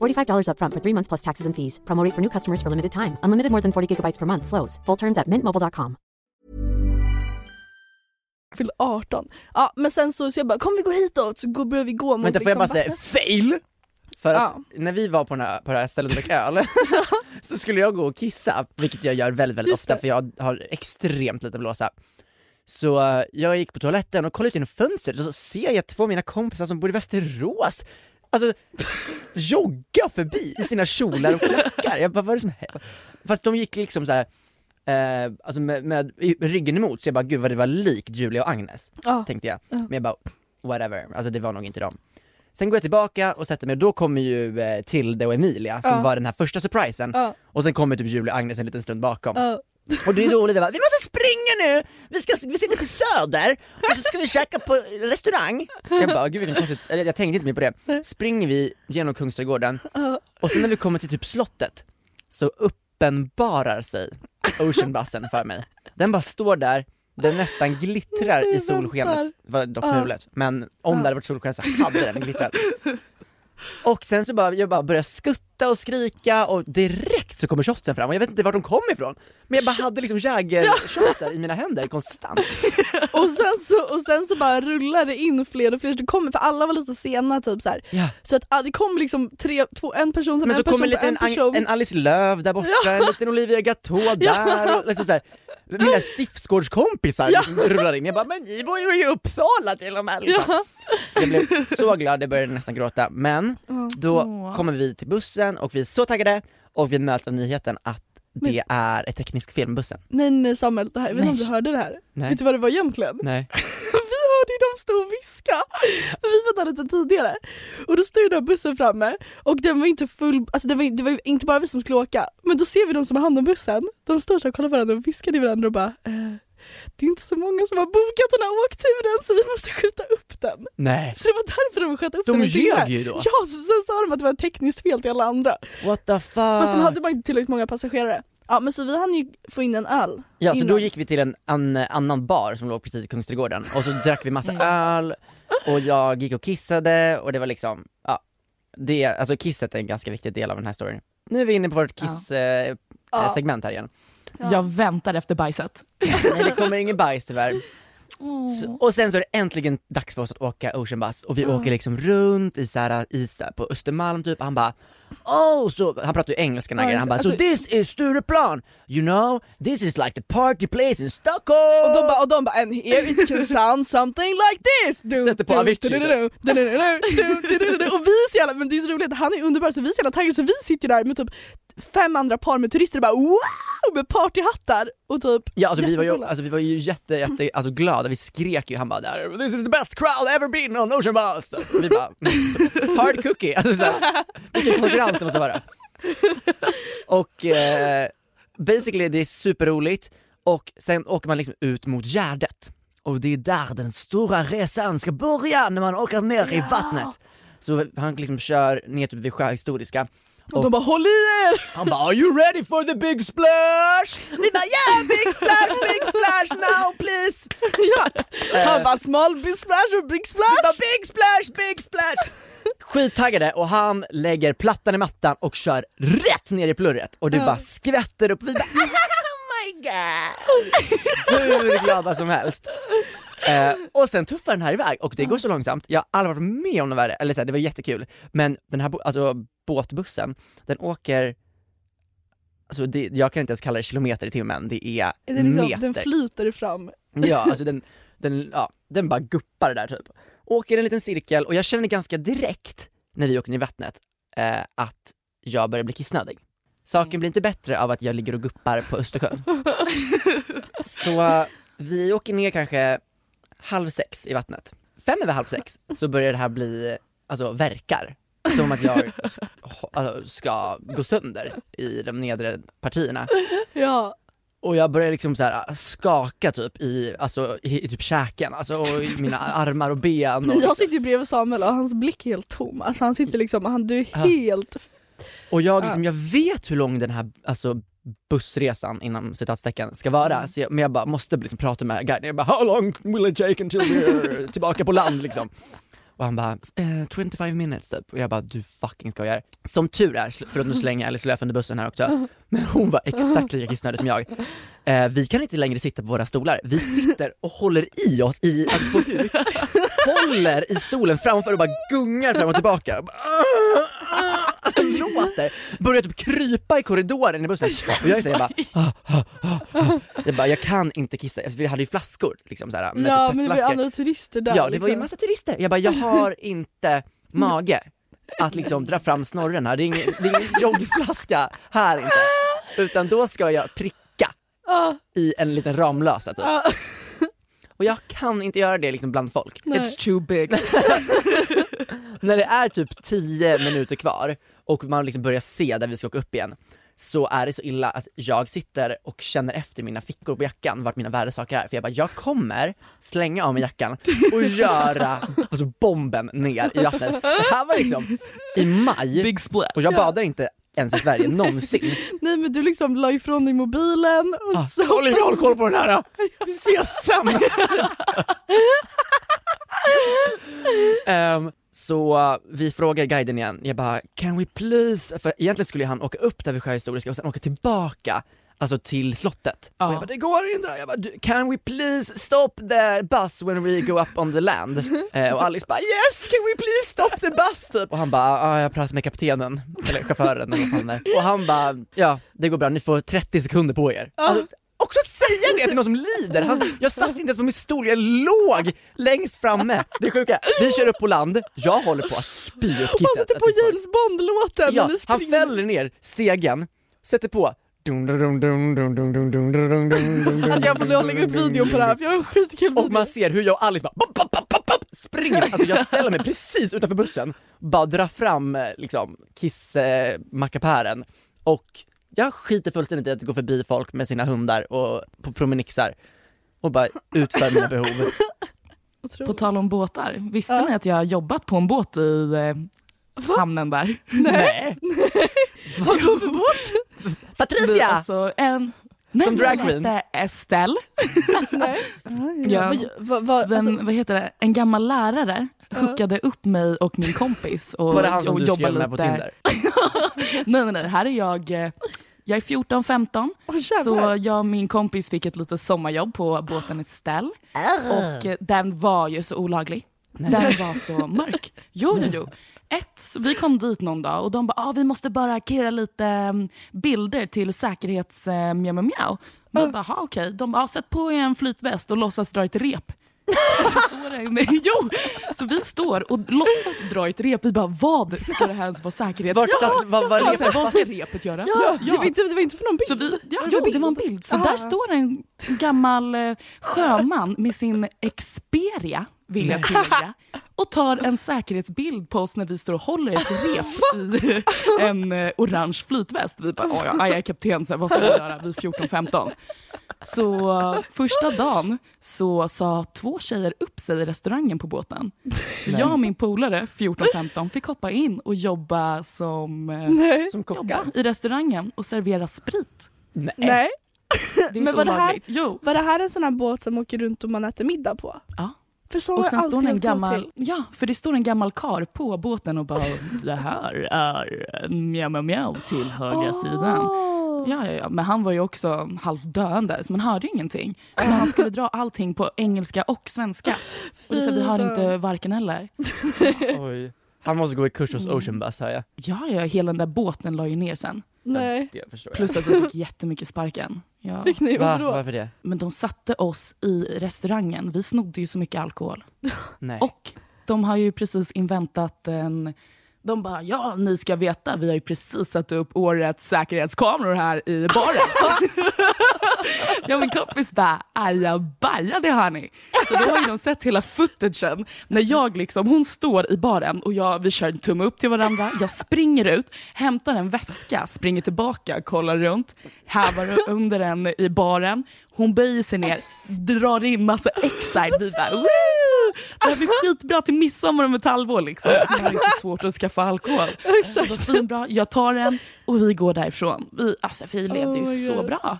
$45 upfront for three months plus taxes and fees. Promo rate for new customers for limited time. Unlimited more than 40 gigabytes per month. Slows. Full terms at mintmobile.com. fyllde 18. Ja men sen så, så jag bara kom vi går hitåt så går, börjar vi gå mot Vänta får jag bara liksom säga fail? För att Ja. när vi var på, den här, på det här stället och drack öl, så skulle jag gå och kissa, vilket jag gör väldigt väldigt Just ofta det. för jag har extremt lite blåsa. Så eh, jag gick på toaletten och kollade ut genom fönstret och så ser jag två av mina kompisar som bor i Västerås, alltså jogga förbi i sina kjolar och klackar. Jag bara, vad är det som händer? Fast de gick liksom så här. Eh, alltså med, med ryggen emot, så jag bara gud vad det var likt Julia och Agnes, Ja. tänkte jag. Ja. Men jag bara, whatever, alltså det var nog inte dem. Sen går jag tillbaka och sätter mig, och då kommer ju eh, Tilde och Emilia som Ja. var den här första surprisen, och sen kommer typ Julia och Agnes en liten stund bakom. Och det är bara, vi måste springa nu! Vi ska, vi ska till Söder, och så ska vi käka på restaurang. Jag bara, gud vilken konstigt, eller jag tänkte inte mer på det. Springer vi genom Kungsträdgården, och sen när vi kommer till typ slottet, så uppenbarar sig oceanbussen för mig. Den bara står där, den nästan glittrar i solskenet, var dock mulet, men om det hade varit solsken så hade den glittrat. Och sen så bara, jag bara börjar skutta och skrika och direkt så kommer shotsen fram och jag vet inte var de kom ifrån. Men jag bara hade liksom jägershotar i mina händer konstant. Och sen så, och sen så bara rullar det in fler och fler, det kommer, för alla var lite sena typ så här. Ja. Så att ah, det kom liksom tre, två, en person, sen Men en person, en en, person. en Alice Lööf där borta, en liten Olivia Gatå där och liksom så här. Mina stiftsgårdskompisar Ja. liksom rullar in, jag bara 'men ni bor ju i Uppsala till och med' liksom. Ja. Jag blev så glad, jag började nästan gråta, men då kommer vi till bussen och vi är så taggade och vi möts av nyheten att det är ett med bussen. Nej nej Samuel, det här, jag vet inte om du hörde det här? Nej. Vet du vad det var egentligen? Nej. vi hörde ju dem stå och viska, vi var där lite tidigare. Och då stod ju den här bussen framme och den var inte full, alltså det var, det var inte bara vi som skulle åka, men då ser vi de som har hand om bussen, de står så och kollar på varandra och viskar till varandra och bara eh, det är inte så många som har bokat den här åkturen så vi måste skjuta upp den. Nej. Så det var därför de sköt upp De den lite ljög ju då. Ja, så, sen sa de att det var tekniskt fel till alla andra. What the fuck? Fast de hade bara inte tillräckligt många passagerare. Ja men så vi hann ju få in en öl Ja så innan. då gick vi till en, en annan bar som låg precis i Kungsträdgården och så drack vi massa öl och jag gick och kissade och det var liksom, ja, det, alltså kisset är en ganska viktig del av den här storyn. Nu är vi inne på vårt kiss-segment Ja. eh, segment här igen. Ja. Jag väntar efter bajset. Nej, det kommer ingen bajs tyvärr. Så, och sen så är det äntligen dags för oss att åka oceanbus och vi oh. åker liksom runt i, så här, i så här, på Östermalm typ, han bara Oh, så, han pratar ju engelska den oh, han bara alltså, so this is Stureplan, you know, this is like the party place in Stockholm! Och de bara, och and here it can sound something like this! Du, Sätter på Avicii! Och vi är så jävla, men det är så roligt, han är underbar så vi är så jävla taggade så vi sitter där med typ fem andra par med turister och bara wow! Med partyhattar och typ Ja alltså vi var ju, alltså, vi var ju jätte, jätte alltså, glada, vi skrek ju, han bara där, this is the best crowd ever been on Ocean Bus! Vi bara, mm, hard cookie, alltså såhär, vilken konkurrens det måste vara. Och eh, basically det är superroligt, och sen åker man liksom ut mot Gärdet. Och det är där den stora resan ska börja, när man åker ner i vattnet. Så han liksom kör ner typ vid Sjöhistoriska, och de bara håll i er! han bara 'Are you ready for the big splash?' Vi bara 'Yeah big splash, big splash now please' ja. Han bara small big splash och big Vi splash! bara 'Big splash, big splash' Skittaggade och han lägger plattan i mattan och kör rätt ner i plurret och det bara skvätter upp, vi bara 'Oh my god' Hur glada som helst. Eh, och sen tuffar den här iväg och det går så långsamt, jag har aldrig varit med om något värre, eller så här, det var jättekul, men den här alltså, båtbussen, den åker Alltså det, jag kan inte ens kalla det kilometer i timmen, det är Är det liksom, meter. den flyter fram. Ja, alltså den, den, ja, den bara guppar där typ. Åker en liten cirkel och jag känner ganska direkt när vi åker ner i vattnet eh, att jag börjar bli kissnödig. Saken blir inte bättre av att jag ligger och guppar på Östersjön. Så vi åker ner kanske halv sex i vattnet. Fem över halv sex så börjar det här bli, alltså verkar. Som att jag alltså, ska gå sönder i de nedre partierna. Ja. Och jag börjar liksom så här skaka typ i, alltså, i, i typ käken, alltså och i mina armar och ben. Och, Jag sitter ju bredvid Samuel och hans blick är helt tom. Alltså han sitter liksom, han, du är helt... och jag, liksom, jag vet hur lång den här alltså, bussresan inom citatstecken ska vara, så jag, men jag bara måste liksom prata med guiden, jag bara 'How long will it take until we're tillbaka på land?' liksom. Och han bara eh, 25 minutes typ, och jag bara du fucking skojar. Som tur är, för att nu slänga Alice Lööf under bussen här också, men hon var exakt lika kissnödig som jag. Eh, vi kan inte längre sitta på våra stolar, vi sitter och håller i oss i, alltså på huk, håller i stolen framför och bara gungar fram och tillbaka. Bara, "Ah, ah", Alltså låter, börjar typ krypa i korridoren i bussen och jag är såhär, jag bara, "Ah, ah, ah, ah." jag bara, jag kan inte kissa, alltså, vi hade ju flaskor liksom såhär, med Ja typ men det var ju andra turister där. Ja det var ju liksom. massa turister, jag bara jag har inte mage att liksom dra fram snorren här, det är ingen, det är ingen joggflaska här inte. Utan då ska jag pricka i en liten Ramlösa typ. ja. Och jag kan inte göra det liksom bland folk. Nej. It's too big. När det är typ 10 minuter kvar och man liksom börjar se där vi ska åka upp igen så är det så illa att jag sitter och känner efter mina fickor på jackan vart mina värdesaker är, för jag bara, jag kommer slänga av mig jackan och göra alltså, bomben ner i vattnet. Det här var liksom i maj, Big splat. och jag badar inte ens i Sverige någonsin. Nej men du liksom la ifrån dig mobilen och Ah, så... Olivia håll koll på den här, vi ses sen! Ehm, så vi frågar guiden igen, jag bara can we please, för egentligen skulle han åka upp där vid Sjöhistoriska och sen åka tillbaka Alltså till slottet. Ja. Och jag bara det går inte, jag bara "Du- can we please stop the bus when we go up on the land? Eh, och Alice bara yes can we please stop the bus typ. Och han bara ah, jag pratar med kaptenen, eller chauffören eller vad fan det är. Och han bara ja det går bra, ni får 30 sekunder på er. Alltså, också säga det till någon som lider! Han, jag satt inte ens på min stol, jag låg längst framme. Det är sjuka, vi kör upp på land, jag håller på att spy upp kisset. Och sätter på. James Bond-låten Ja, han fäller ner stegen, sätter på Alltså jag får nog lägga upp videon på det här för jag har en skitkul video. och man ser hur jag och Alice bara bop, bop, bop, bop, springer, alltså jag ställer mig precis utanför bussen, bara drar fram eh, liksom kiss-mackapären och jag skiter fullständigt i att gå förbi folk med sina hundar och på promenixar och bara utför mina behov. Otroligt. På tal om båtar, visste Ja. ni att jag har jobbat på en båt i eh, hamnen där? Nej! Vadå för båt? Vi, Patricia! alltså, en, nej, Som drag jag queen? hette Estelle. Nej. Ja. Vad, Den, alltså, vad heter det? En gammal lärare hookade upp mig och min kompis och, Var det han som och du skrev med på Tinder? nej nej nej, här är jag, eh, jag är 14-15 åh, jävlar. så jag och min kompis fick ett litet sommarjobb på båten Estelle och eh, den var ju så olaglig. Den var så mörk. Jo, jo, jo. Ett, vi kom dit någon dag och de bara ah, vi måste bara kirra lite mm, bilder till säkerhets uh, mjau mjau. Vi bara, "Ha, okej. De bara, ah, sätt på er en flytväst och låtsas dra ett rep. Nej, jo, så vi står och låtsas dra ett rep. Vi bara, vad ska det här ens vara säkerhet? Vart satt, vad var Alltså, repet vad ska repet göra? Ja, Det, var inte, det var inte för någon bild. Så vi, ja, Var det jo, bild? det var en bild. Så Ah. där står en gammal eh, sjöman med sin Xperia, vill jag tillägga, och tar en säkerhetsbild på oss när vi står och håller ett rep i en eh, orange flytväst. Vi bara, "Oj, ja, jag är kapten, så här, vad ska vi göra? Vi är 14-15. Så eh, första dagen så sa två tjejer upp sig i restaurangen på båten. Så jag och min polare, 14-15, fick hoppa in och jobba som eh, Nej. Som jobba i restaurangen och servera sprit. Nej. Nej. Det är Men så var det här-. Jo. Var det här en sån här båt som åker runt och man äter middag på? Ja. För så Och sen står det en gammal, till. ja för det står en gammal kar på båten och bara det här är en mjau mjau mjau till högra sidan. Åh. Ja, ja, ja, men han var ju också halvt döende så man hörde ju ingenting. Men han skulle dra allting på engelska och svenska. Och det, så, vi hörde inte varken eller. Oj. Han måste gå i kurs hos Ocean Bus hör jag. Ja, ja, hela den där båten la ju ner sen. Nej. Det förstår jag. Plus att vi fick jättemycket sparken. Ja. Fick ni? Va? Varför då? Varför det? Men de satte oss i restaurangen. Vi snodde ju så mycket alkohol. Nej. Och de har ju precis inventat en... De bara, ja ni ska veta, vi har ju precis satt upp årets säkerhetskameror här i baren. och min kompis bara, ajabaja det har ni. Så då har ju de sett hela footagen när jag liksom, hon står i baren och jag, vi kör en tumme upp till varandra, jag springer ut, hämtar en väska, springer tillbaka, kollar runt, hävar under den i baren, hon böjer sig ner, drar in massa Excite, vi bara Woo! Det här blir skitbra till midsommar om ett halvår liksom. Det här är så svårt att skaffa alkohol. Det var svinbra, jag tar den och vi går därifrån. Vi, alltså, vi levde ju Oh så God. bra.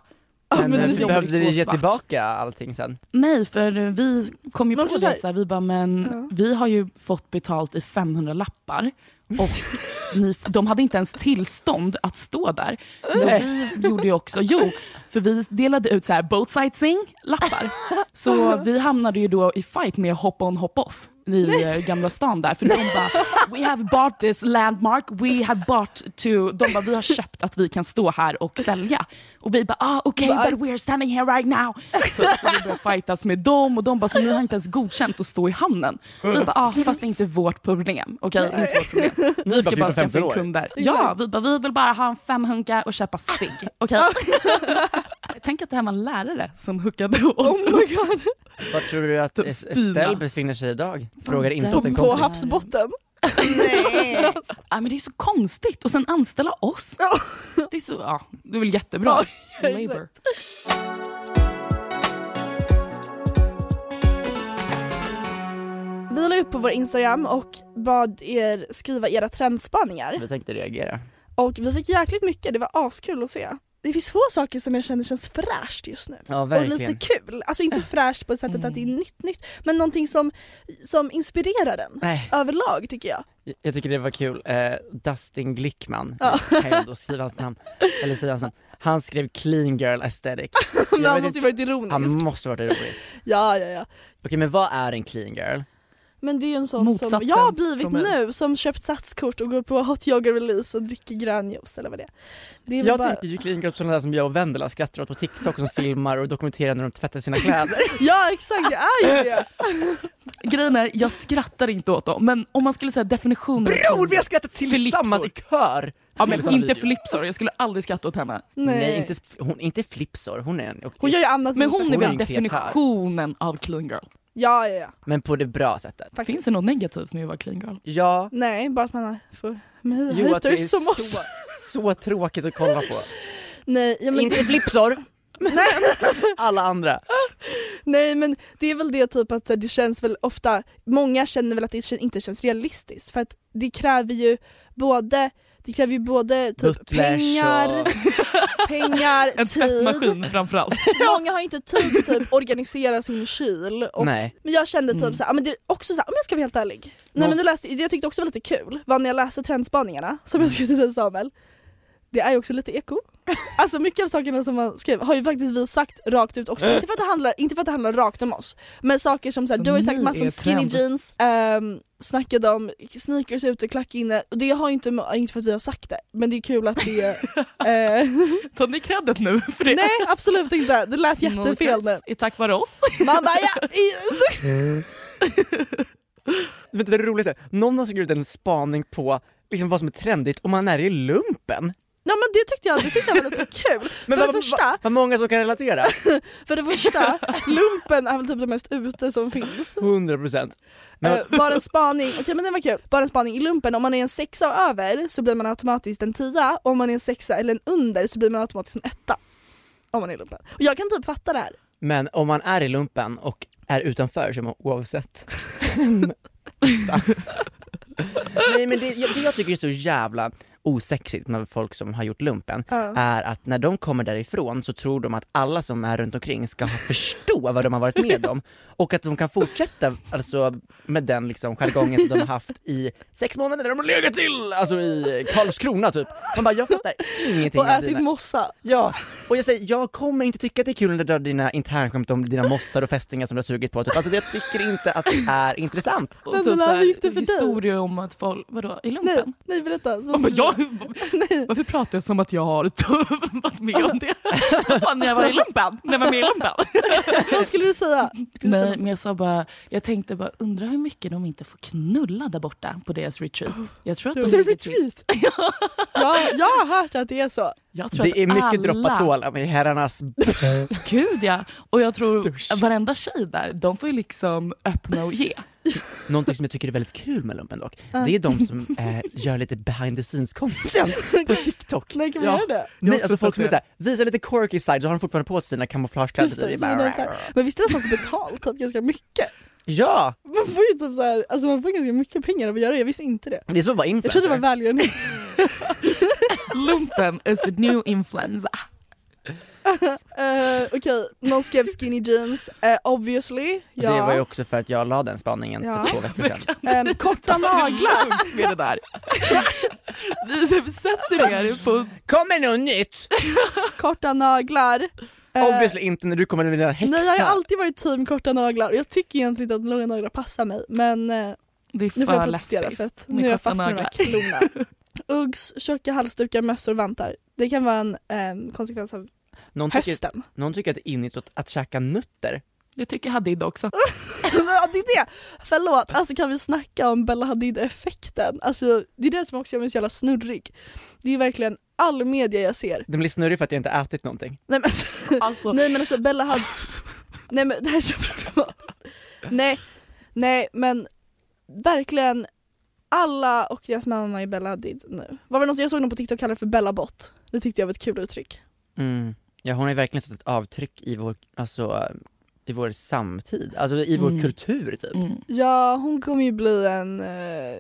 Men, men eh, jobbar behövde ni ge svart. tillbaka allting sen? Nej, för vi kom ju Men på det, här, vi bara, men Ja. vi har ju fått betalt i 500 lappar och ni, de hade inte ens tillstånd att stå där. Så vi gjorde ju också, jo, för vi delade ut så här boat sightseeing-lappar. Så vi hamnade ju då i fight med hop on hop off i eh, Gamla stan där, för de bara “We have bought this landmark, we have bought to...” De bara “Vi har köpt att vi kan stå här och sälja”. Och vi bara “Ah, okay, Right. but we are standing here right now”. Så, så vi började fightas med dem och de bara “Så ni har inte ens godkänt att stå i hamnen”. Vi bara “Ah, fast det är inte vårt problem”. Okej, inte vårt problem. Vi ska bara bara 14, skaffa in 15 år. kunder. Ja, vi bara “Vi vill bara ha en femhunka och köpa cigg”. Okej? Tänk att det här var en lärare som hookade oss Oh my god. Var tror du att. Estelle befinner sig idag? Frågar inte åt en På kompis. havsbotten. Ja, men det är så konstigt. Och sen anställa oss. Det är, så, ja, det är väl jättebra. Ja, Labor. Vi la upp på vår Instagram och bad er skriva era trendspaningar. Vi tänkte reagera. Och vi fick jäkligt mycket, det var askul att se. Det finns få saker som jag känner känns fräscht just nu. Ja Och lite kul. Alltså inte fräscht på sättet att det är nytt nytt, men någonting som, som inspirerar den. Nej, Överlag tycker jag. jag tycker det var kul. Eh, Dustin Glickman, Ja. kan jag då skriva hans namn, eller säga hans namn. Han skrev clean girl aesthetic. Men han måste ju varit ironisk. Han måste varit ironisk. Ja, ja, ja. Okej men vad är en clean girl? Men det är ju en sån som Motsatsen jag har blivit nu, som köpt satskort och går på hot yoga release och dricker grönjuice eller vad det är. Det är Jag bara... tycker ju girl är sådana där som jag och Vendela skrattar åt på TikTok som filmar och dokumenterar när de tvättar sina kläder. Ja exakt, det är ju det! Grejen är, jag skrattar inte åt dem. Men om man skulle säga definitionen... Bror vi har skrattat tillsammans i kör! Ja, men inte flipsor, jag skulle aldrig skratta åt henne. Nej. Nej, inte, hon, inte flipsor, hon är en... okej. Hon gör ju annat Men än hon är Hon är väl definitionen av clean girl. Ja, ja, ja. Men på det bra sättet. Faktiskt. Finns det något negativt med att vara clean girl? Ja, Nej, bara att man med jo att det är som oss. så, så tråkigt att kolla på. Nej, ja, men Inte flipsor! Alla andra. Nej men det är väl det typ att det känns väl ofta, många känner väl att det inte känns realistiskt för att det kräver ju både det kräver ju både typ Butlers pengar, och... pengar, En tvättmaskin framförallt. Många har ju inte tid att typ organisera sin kyl. Och, Nej. Men jag kände typ Mm. såhär, men det är också såhär, om jag ska vara helt ärlig. Nej men du läste, det jag tyckte också var lite kul var när jag läste trendspaningarna som jag skrev till Samuel. Det är ju också lite eko. Alltså mycket av sakerna som man skrev har ju faktiskt vi sagt rakt ut också, inte för att det handlar, inte för att det handlar rakt om oss. Men saker som såhär, Så du har ju snackat massor om skinny trend. jeans, um, snackade om sneakers ute, klack inne. Och det har ju inte, inte för att vi har sagt det, men det är kul att det eh, Tar ni credit nu för det? Nej absolut inte, det lät jättefel nu. Sneakers är tack vare oss. Man bara ja, i- Vet du, det roligaste, någon har skrivit en spaning på liksom vad som är trendigt om man är i lumpen. Ja men det tyckte jag, det tyckte jag var lite kul. Men för vad, det första, vad, vad många som kan relatera. för det första, lumpen är väl typ det mest ute som finns. 100 procent. Men Eh, bara en spaning, okej men det var kul, bara en spaning i lumpen, om man är en sexa och över så blir man automatiskt en tia, om man är en sexa eller en under så blir man automatiskt en etta. Om man är i lumpen. Och jag kan typ fatta det här. Men om man är i lumpen och är utanför så är man oavsett. Nej men det, det jag tycker är så jävla osexigt med folk som har gjort lumpen Ja. är att när de kommer därifrån så tror de att alla som är runt omkring ska ha förstå vad de har varit med om och att de kan fortsätta alltså, med den liksom jargongen som de har haft i sex månader när de har legat till, alltså i Karlskrona typ. Man bara, jag fattar ingenting Och ätit dina- mossa. Ja, och jag säger, jag kommer inte tycka att det är kul när du drar dina internskämt om dina mossar och fästingar som du har sugit på, typ. alltså jag tycker inte att det är intressant. Och Men typ Bella, så hur gick det för dig? historier om att folk, vadå, i Nej, lumpen? nej berätta. Bara, skulle jag, Nej. Varför pratar jag som att jag har varit med om det? När jag var i lumpen, när jag var med i lumpen. Vad skulle du säga? Skulle Nej säga? men jag sa bara, jag tänkte bara undra hur mycket de inte får knulla där borta på deras retreat. Jag tror att de retreat? till- Ja, jag har hört att det är så. Jag tror Det är mycket alla, droppa tvålar med herrarnas... Gud ja, och jag tror varenda tjej där, de får ju liksom öppna och ge. Någonting som jag tycker är väldigt kul med lumpen dock, det är de som eh, gör lite behind the scenes content på TikTok. Nej kan Ja. göra det? Jag har Nej, också alltså folk sett som är det. såhär, visar lite quirky side, så har de fortfarande på sig sina kamouflagekläder. Just det, som en dansare. Men visst är det att man får betalt typ ganska mycket? Ja! Man får ju typ så här, alltså man får ganska mycket pengar av att göra det, jag visste inte det. Det är som att vara Jag trodde det var influencer. välgörenhet. Lumpen is the new influenza. Uh, Okej, någon skrev skinny jeans, uh, obviously. Ja. Det var ju också för att jag la den spaningen Ja. för två veckor sedan. Ehm, korta naglar. Med det där. Vi sätter er på... Kommer något nytt! korta naglar. Eh, Obviously inte när du kommer med dina häxa. Nej jag har alltid varit team korta naglar och jag tycker egentligen inte att långa naglar passar mig men Det är nu får jag protestera för att nu är jag fast med de här klorna. Uggs, tjocka halsdukar, mössor, vantar. Det kan vara en eh, konsekvens av Någon tycker, hösten. någon tycker att det är innigt att, att käka nötter. Det tycker Hadid också. ja, det är det! Förlåt, alltså kan vi snacka om Bella Hadid-effekten? Alltså det är det som också gör mig så jävla snurrig. Det är verkligen all media jag ser. Den blir snurrig för att jag inte ätit någonting. Nej men alltså, Alltså, nej, men alltså Bella Hadid... Nej men det här är så problematiskt. Nej, nej men verkligen alla och deras mamma är Bella Hadid nu. Var det något jag såg någon på TikTok kallade för Bella Bot? Det tyckte jag var ett kul uttryck. Mm. Ja hon har ju verkligen satt ett avtryck i vår, alltså, i vår samtid, alltså i vår Mm. kultur typ. mm. Ja hon kommer ju bli en, eh,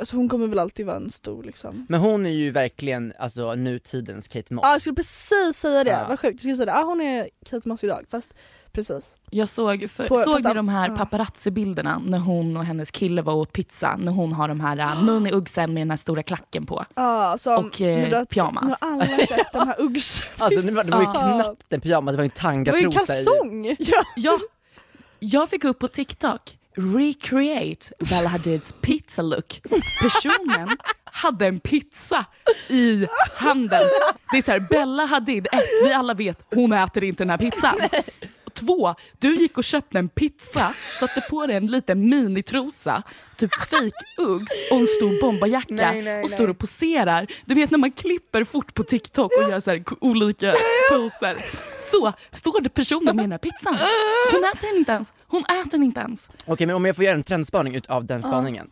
alltså hon kommer väl alltid vara en stor liksom. Men hon är ju verkligen alltså nutidens Kate Moss. Ja jag skulle precis säga det, Ja. vad sjukt. Jag skulle säga det, ah, hon är Kate Moss idag fast precis. Jag såg, för, På- såg ni de här ja. paparazzi-bilderna när hon och hennes kille var åt pizza, när hon har de här uh, mini-uggsen med den här stora klacken på. Ja som Och, eh, pyjamas. Nu har alla köpt de här Uggs. Alltså det var, det var ju Ja. knappt en pyjamas, det var en Det var ju tangatrosa i. kalsong! Ja, jag fick upp på TikTok, recreate Bella Hadids pizza look. Personen hade en pizza i handen. Det är så här, Bella Hadid, ett, vi alla vet, hon äter inte den här pizzan. Två, du gick och köpte en pizza, satte på dig en liten minitrosa, typ fake uggs och en stor bomberjacka Nej, nej, och står nej. och poserar. Du vet när man klipper fort på TikTok och gör så olika poser. Så står det personen med den här pizzan. Hon äter den inte ens. Hon äter den inte ens. Okej men om jag får göra en trendspaning utav den spaningen.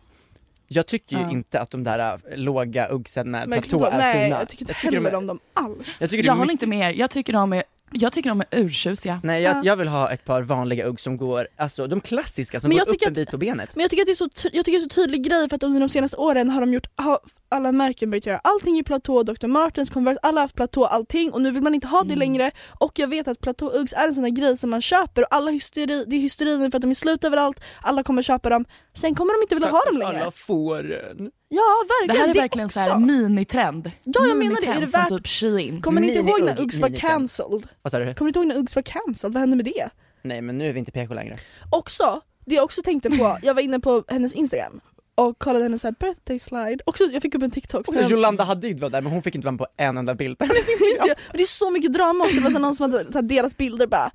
Jag tycker ju Ja. inte att de där äh, låga uggsen med platå är nej, fina. jag tycker inte heller är- om dem alls. Jag Jag håller mycket inte med er. Jag tycker de är, jag tycker de är urtjusiga. Nej jag, jag vill ha ett par vanliga ugg som går, alltså de klassiska som Men går upp tycker en att- bit på benet. Men jag tycker att det är så, jag tycker det är så tydlig grej för att under de senaste åren har de gjort, har alla märken börjat göra allting i platå, Dr. Martens, Converse, alla har haft platå allting och nu vill man inte ha det Mm. längre och jag vet att platåuggs är en sån där grej som man köper och alla hysteri, det är hysteri för att de är slut överallt, alla kommer köpa dem, sen kommer de inte vilja ha dem längre. alla fåren. Ja Det verkligen, här är verkligen så här också. minitrend. Ja, jag menar det. Är det värt- typ Shein. Kommer ni inte ihåg när Uggs var cancelled? Vad sa du? Kommer ni inte ihåg när Uggs var cancelled? Vad hände med det? Nej men nu är vi inte PK längre. Också, det jag också tänkte på, jag var inne på hennes instagram och kollade hennes så här birthday slide, också, jag fick upp en TikTok Och jag- Jolanda Hadid var där men hon fick inte vara med på en enda bild. och det är så mycket drama också, det var så någon som hade delat bilder bara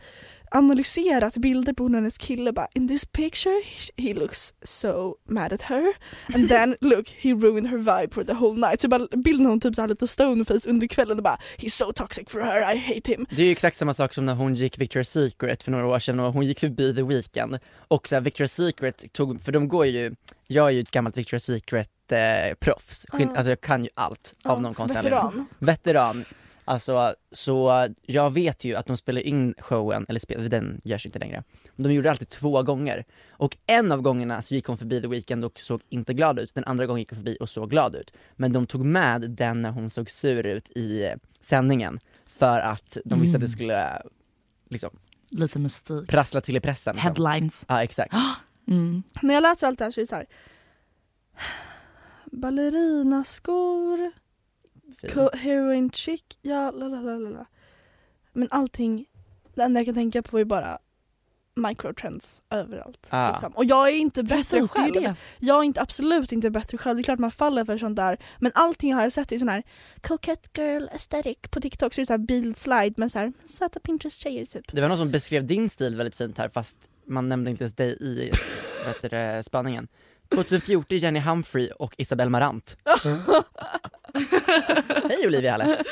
analyserat bilder på hon och hennes kille bara in this picture he looks so mad at her and then look he ruined her vibe for the whole night. Så bara bilden hon typ så här lite stoneface under kvällen och bara he's so toxic for her I hate him. Det är ju exakt samma sak som när hon gick Victoria's Secret för några år sedan och hon gick förbi The Weeknd och så här, Victoria's Secret tog, för de går ju, jag är ju ett gammalt Victoria's Secret eh, proffs, Skin, Ja. alltså jag kan ju allt av någon konstig veteran. Veteran. Alltså, så jag vet ju att de spelar in showen, eller spel, den görs inte längre. De gjorde det alltid två gånger. Och en av gångerna så gick hon förbi The Weeknd och såg inte glad ut, den andra gången gick hon förbi och såg glad ut. Men de tog med den när hon såg sur ut i sändningen, för att de visste att det skulle eh, liksom Lite mystik. prassla till i pressen. Liksom. Headlines. Ja exakt. Mm. När jag läser allt det här så är det så här. ballerinaskor, Fin. Heroin chick, ja la la la la. Men allting, det enda jag kan tänka på är bara microtrends överallt. Ah. Liksom. Och jag är inte bättre Precis, är själv. det. Jag är inte absolut inte bättre själv, det är klart man faller för sånt där. Men allting har jag sett i sån här coquette girl aesthetic på TikTok, så är det så här bildslide med så här söta Pinterest-tjejer typ. Det var någon som beskrev din stil väldigt fint här fast man nämnde inte ens dig i det, spaningen. 2014 Jenny Humphrey och Isabelle Marant. Hej Olivia Halle!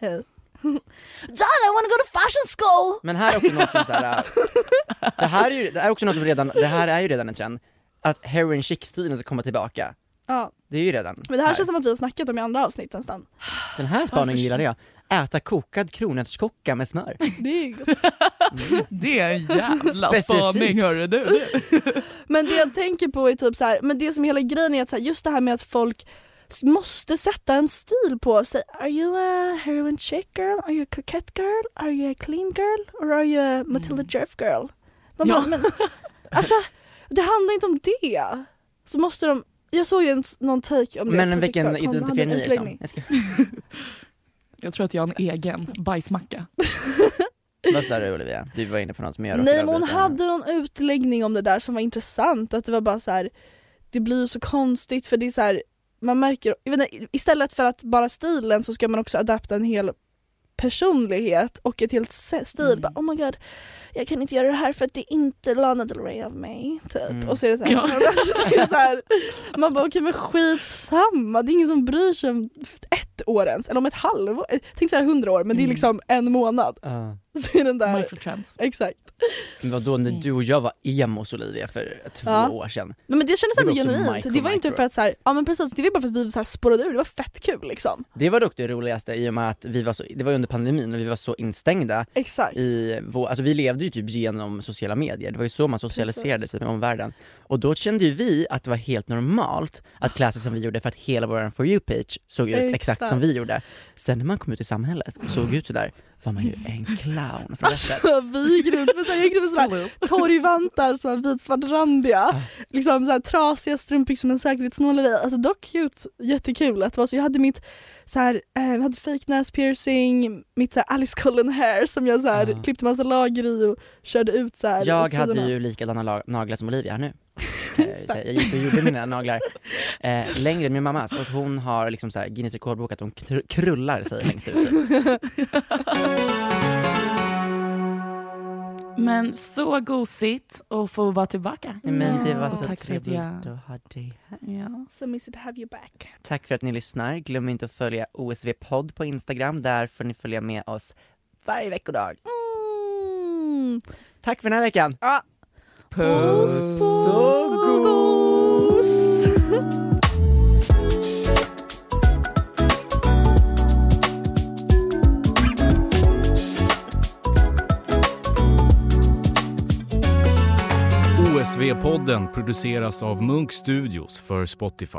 Hej. Dad I wanna go to fashion school! Men här är också något som så här, äh, det här är ju, det är också något som redan, det här är ju redan en trend, att heroin chic-stilen ska komma tillbaka. Ja, Det är ju redan men det här känns som att vi har snackat om i andra avsnitt nästan. Den här spaningen gillade jag. Äta kokad kronärtskocka med smör. Det är ju gott. Det är en jävla spaning hörru du. Men det jag tänker på är typ så här, men det som hela grejen är att så här, just det här med att folk måste sätta en stil på sig. Are you a heroin chick girl? Are you a coquette girl? Are you a clean girl? Or are you a Matilda Jerf girl? Man Ja. bara, men, alltså, det handlar inte om det. Så måste de, jag såg ju en, någon take om det Men vilken identifierar en ni er som? Jag tror att jag har en egen bajsmacka. Vad sa du Olivia? Du var inne på något som jag Nej men hon hade någon utläggning om det där som var intressant, att det var bara så här. det blir så konstigt för det är så här, man märker, jag vet inte, istället för att bara stilen så ska man också adapta en hel personlighet och ett helt stil, Mm. bara oh my god jag kan inte göra det här för att det är inte Lana Del Rey av mig, typ. Mm. Och så är det så här, Ja. alltså, det är så här man bara okej men skitsamma, det är ingen som bryr sig om ett år ens, eller om ett halvår, tänk såhär hundra år men det är Mm. liksom en månad. Ja. Så är den där, Microtrends. exakt. Men vadå när Mm. du och jag var emos Olivia för två Ja. år sedan? Men, men det kändes ändå genuint, det var inte för att så här, ja men precis, det var bara för att vi så här spårade ur, det var fett kul liksom. Det var dock det roligaste i och med att vi var så, det var under pandemin och vi var så instängda Exakt. i vår, alltså vi levde ju typ genom sociala medier, det var ju så man socialiserade sig med omvärlden. Och då kände ju vi att det var helt normalt att klä sig som vi gjorde för att hela vår For You-page såg ut exakt. Exakt. som vi gjorde. Sen när man kom ut i samhället och såg ut sådär var man ju en clown från Alltså runt med, så här, jag gick runt med sådär torgvantar som var vitsvartrandiga, liksom så här, trasiga strumpbyxor med säkerhetsnålar i. Alltså dock cute, jättekul att det var så. Jag hade mitt så här, eh, jag hade fake näspiercing, mitt så här, Alice Cullen hair som jag så här, Ja. klippte massa lager i och körde ut så här Jag hade ju likadana naglar som Olivia har nu. kan jag gick och gjorde mina naglar eh, längre än min mammas och hon har liksom så här Guinness rekordbok att hon kr- krullar sig längst ut. Men så gosigt att få vara tillbaka. Men det var så Tack för att trevligt jag- att ha dig här. Ja. So missy to have you back. Tack för att ni lyssnar. Glöm inte att följa OSV podd på Instagram. Där får ni följa med oss varje veckodag. Mm. Tack för den här veckan! Ja. Puss, och gos! OSV-podden produceras av Munk Studios för Spotify.